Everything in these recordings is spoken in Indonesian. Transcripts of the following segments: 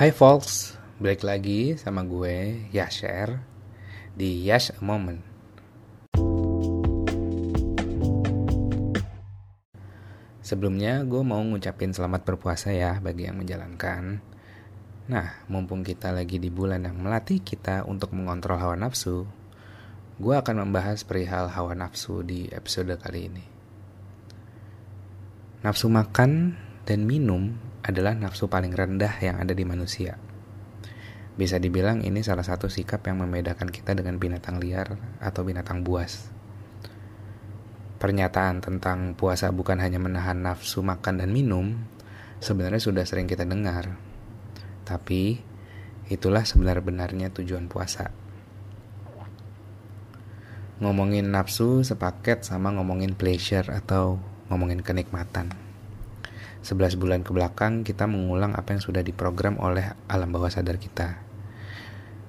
Hai folks, balik lagi sama gue Yasher di Yash a Moment. Sebelumnya gue mau ngucapin selamat berpuasa ya bagi yang menjalankan. Nah, mumpung kita lagi di bulan yang melatih kita untuk mengontrol hawa nafsu, gue akan membahas perihal hawa nafsu di episode kali ini. Nafsu makan dan minum adalah nafsu paling rendah yang ada di manusia. Bisa dibilang ini salah satu sikap yang membedakan kita dengan binatang liar atau binatang buas. Pernyataan tentang puasa bukan hanya menahan nafsu makan dan minum, sebenarnya sudah sering kita dengar. Tapi, itulah sebenar-benarnya tujuan puasa. Ngomongin nafsu sepaket sama ngomongin pleasure atau ngomongin kenikmatan. 11 bulan ke belakang kita mengulang apa yang sudah diprogram oleh alam bawah sadar kita.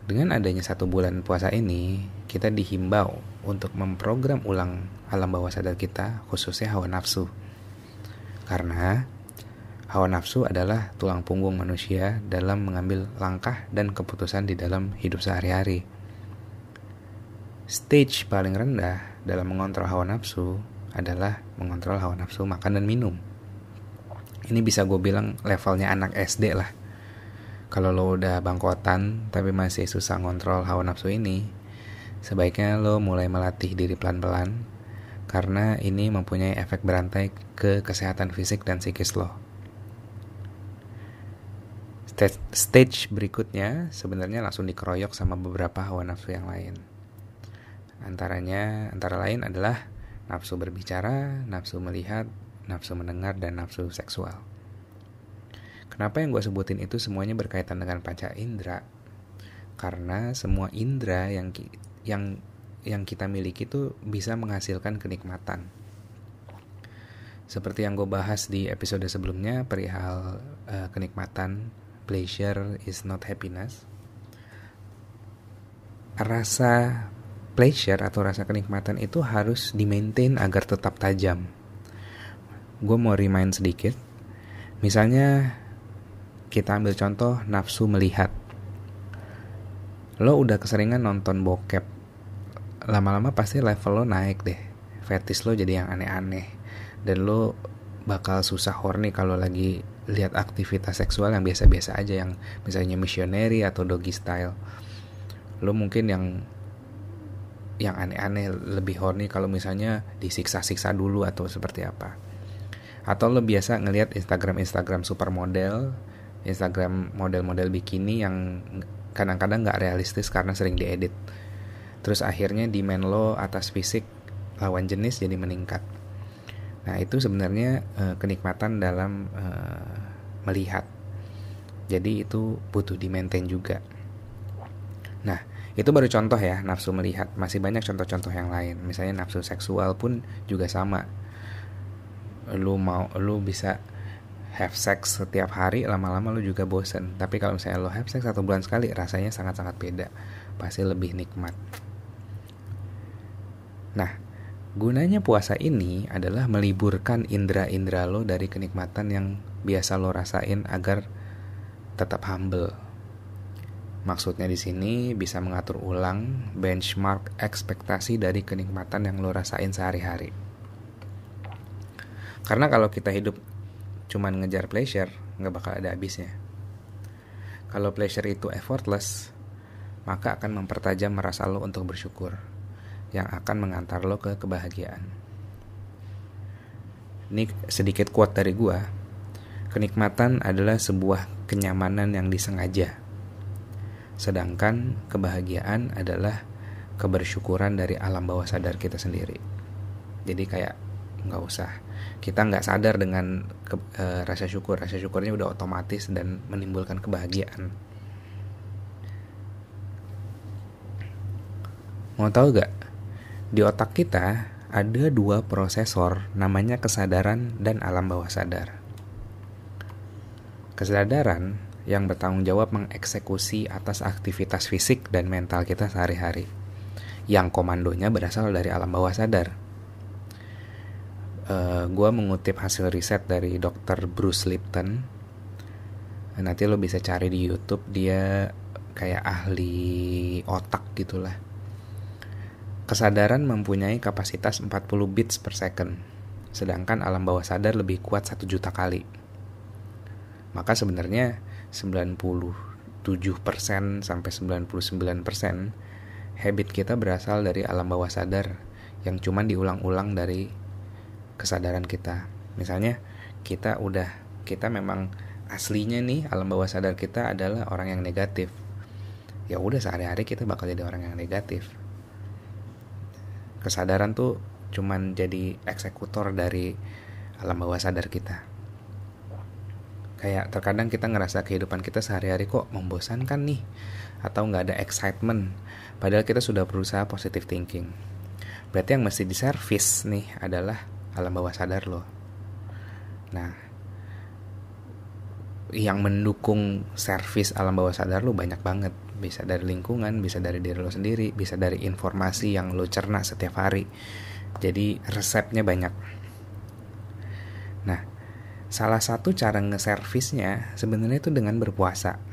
Dengan adanya satu bulan puasa ini, kita dihimbau untuk memprogram ulang alam bawah sadar kita, khususnya hawa nafsu. Karena hawa nafsu adalah tulang punggung manusia dalam mengambil langkah dan keputusan di dalam hidup sehari-hari. Stage paling rendah dalam mengontrol hawa nafsu adalah mengontrol hawa nafsu makan dan minum. Ini bisa gue bilang levelnya anak SD lah. Kalau lo udah bangkotan tapi masih susah ngontrol hawa nafsu ini, Sebaiknya lo mulai melatih diri pelan-pelan karena ini mempunyai efek berantai ke kesehatan fisik dan psikis lo. Stage berikutnya sebenarnya langsung dikeroyok sama beberapa hawa nafsu yang lain. Antaranya antara lain adalah nafsu berbicara, nafsu melihat, nafsu mendengar, dan nafsu seksual. Kenapa yang gue sebutin itu semuanya berkaitan dengan panca indera? Karena semua indera yang yang yang kita miliki itu bisa menghasilkan kenikmatan. Seperti yang gue bahas di episode sebelumnya perihal uh, kenikmatan, pleasure is not happiness. Rasa pleasure atau rasa kenikmatan itu harus di-maintain agar tetap tajam. Gue mau remind sedikit. Misalnya kita ambil contoh nafsu melihat. Lo udah keseringan nonton bokep lama-lama pasti level lo naik deh. Fetis lo jadi yang aneh-aneh. Dan lo bakal susah horny kalau lagi lihat aktivitas seksual yang biasa-biasa aja yang misalnya missionary atau doggy style. Lo mungkin yang yang aneh-aneh lebih horny kalau misalnya disiksa-siksa dulu atau seperti apa atau lo biasa ngelihat Instagram Instagram supermodel Instagram model-model bikini yang kadang-kadang nggak realistis karena sering diedit. Terus akhirnya demand lo atas fisik lawan jenis jadi meningkat. Nah itu sebenarnya uh, kenikmatan dalam uh, melihat. Jadi itu butuh di maintain juga. Nah itu baru contoh ya nafsu melihat. Masih banyak contoh-contoh yang lain. Misalnya nafsu seksual pun juga sama. Lu mau lu bisa have sex setiap hari lama-lama lu juga bosen. Tapi kalau misalnya lo have sex satu bulan sekali rasanya sangat-sangat beda. Pasti lebih nikmat. Nah gunanya puasa ini adalah meliburkan indera-indera lo dari kenikmatan yang biasa lo rasain agar tetap humble. Maksudnya di sini bisa mengatur ulang benchmark ekspektasi dari kenikmatan yang lo rasain sehari-hari. Karena kalau kita hidup cuman ngejar pleasure nggak bakal ada habisnya. Kalau pleasure itu effortless, maka akan mempertajam merasa lo untuk bersyukur, yang akan mengantar lo ke kebahagiaan. Ini sedikit kuat dari gua. Kenikmatan adalah sebuah kenyamanan yang disengaja. Sedangkan kebahagiaan adalah kebersyukuran dari alam bawah sadar kita sendiri. Jadi kayak nggak usah kita nggak sadar dengan ke, e, rasa syukur. Rasa syukurnya udah otomatis dan menimbulkan kebahagiaan. Mau tahu gak di otak kita ada dua prosesor namanya kesadaran dan alam bawah sadar. Kesadaran yang bertanggung jawab mengeksekusi atas aktivitas fisik dan mental kita sehari-hari. Yang komandonya berasal dari alam bawah sadar eh, gue mengutip hasil riset dari Dr. Bruce Lipton. nanti lo bisa cari di YouTube dia kayak ahli otak gitulah kesadaran mempunyai kapasitas 40 bits per second sedangkan alam bawah sadar lebih kuat 1 juta kali maka sebenarnya 97% sampai 99% habit kita berasal dari alam bawah sadar yang cuman diulang-ulang dari kesadaran kita. Misalnya kita udah kita memang aslinya nih alam bawah sadar kita adalah orang yang negatif. Ya udah sehari-hari kita bakal jadi orang yang negatif. Kesadaran tuh cuman jadi eksekutor dari alam bawah sadar kita kayak terkadang kita ngerasa kehidupan kita sehari-hari kok membosankan nih atau nggak ada excitement padahal kita sudah berusaha positive thinking berarti yang mesti diservis nih adalah alam bawah sadar lo nah yang mendukung servis alam bawah sadar lo banyak banget bisa dari lingkungan bisa dari diri lo sendiri bisa dari informasi yang lo cerna setiap hari jadi resepnya banyak nah Salah satu cara ngeservisnya sebenarnya itu dengan berpuasa.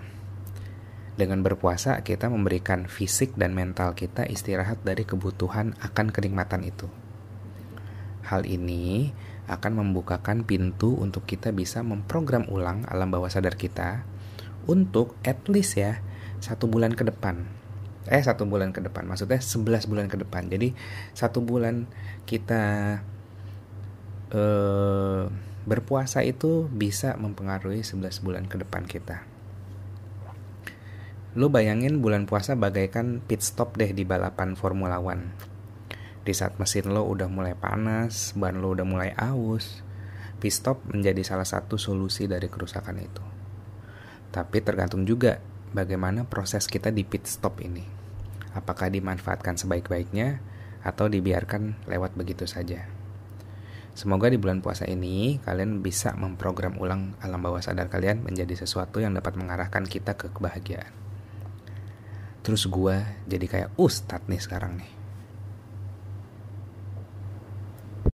Dengan berpuasa kita memberikan fisik dan mental kita istirahat dari kebutuhan akan kenikmatan itu. Hal ini akan membukakan pintu untuk kita bisa memprogram ulang alam bawah sadar kita untuk at least ya satu bulan ke depan eh satu bulan ke depan maksudnya 11 bulan ke depan jadi satu bulan kita eh, berpuasa itu bisa mempengaruhi 11 bulan ke depan kita. Lu bayangin bulan puasa bagaikan pit stop deh di balapan Formula One. Di saat mesin lo udah mulai panas, ban lo udah mulai aus, pit stop menjadi salah satu solusi dari kerusakan itu. Tapi tergantung juga bagaimana proses kita di pit stop ini. Apakah dimanfaatkan sebaik-baiknya atau dibiarkan lewat begitu saja. Semoga di bulan puasa ini kalian bisa memprogram ulang alam bawah sadar kalian menjadi sesuatu yang dapat mengarahkan kita ke kebahagiaan. Terus gue jadi kayak ustadz nih sekarang nih.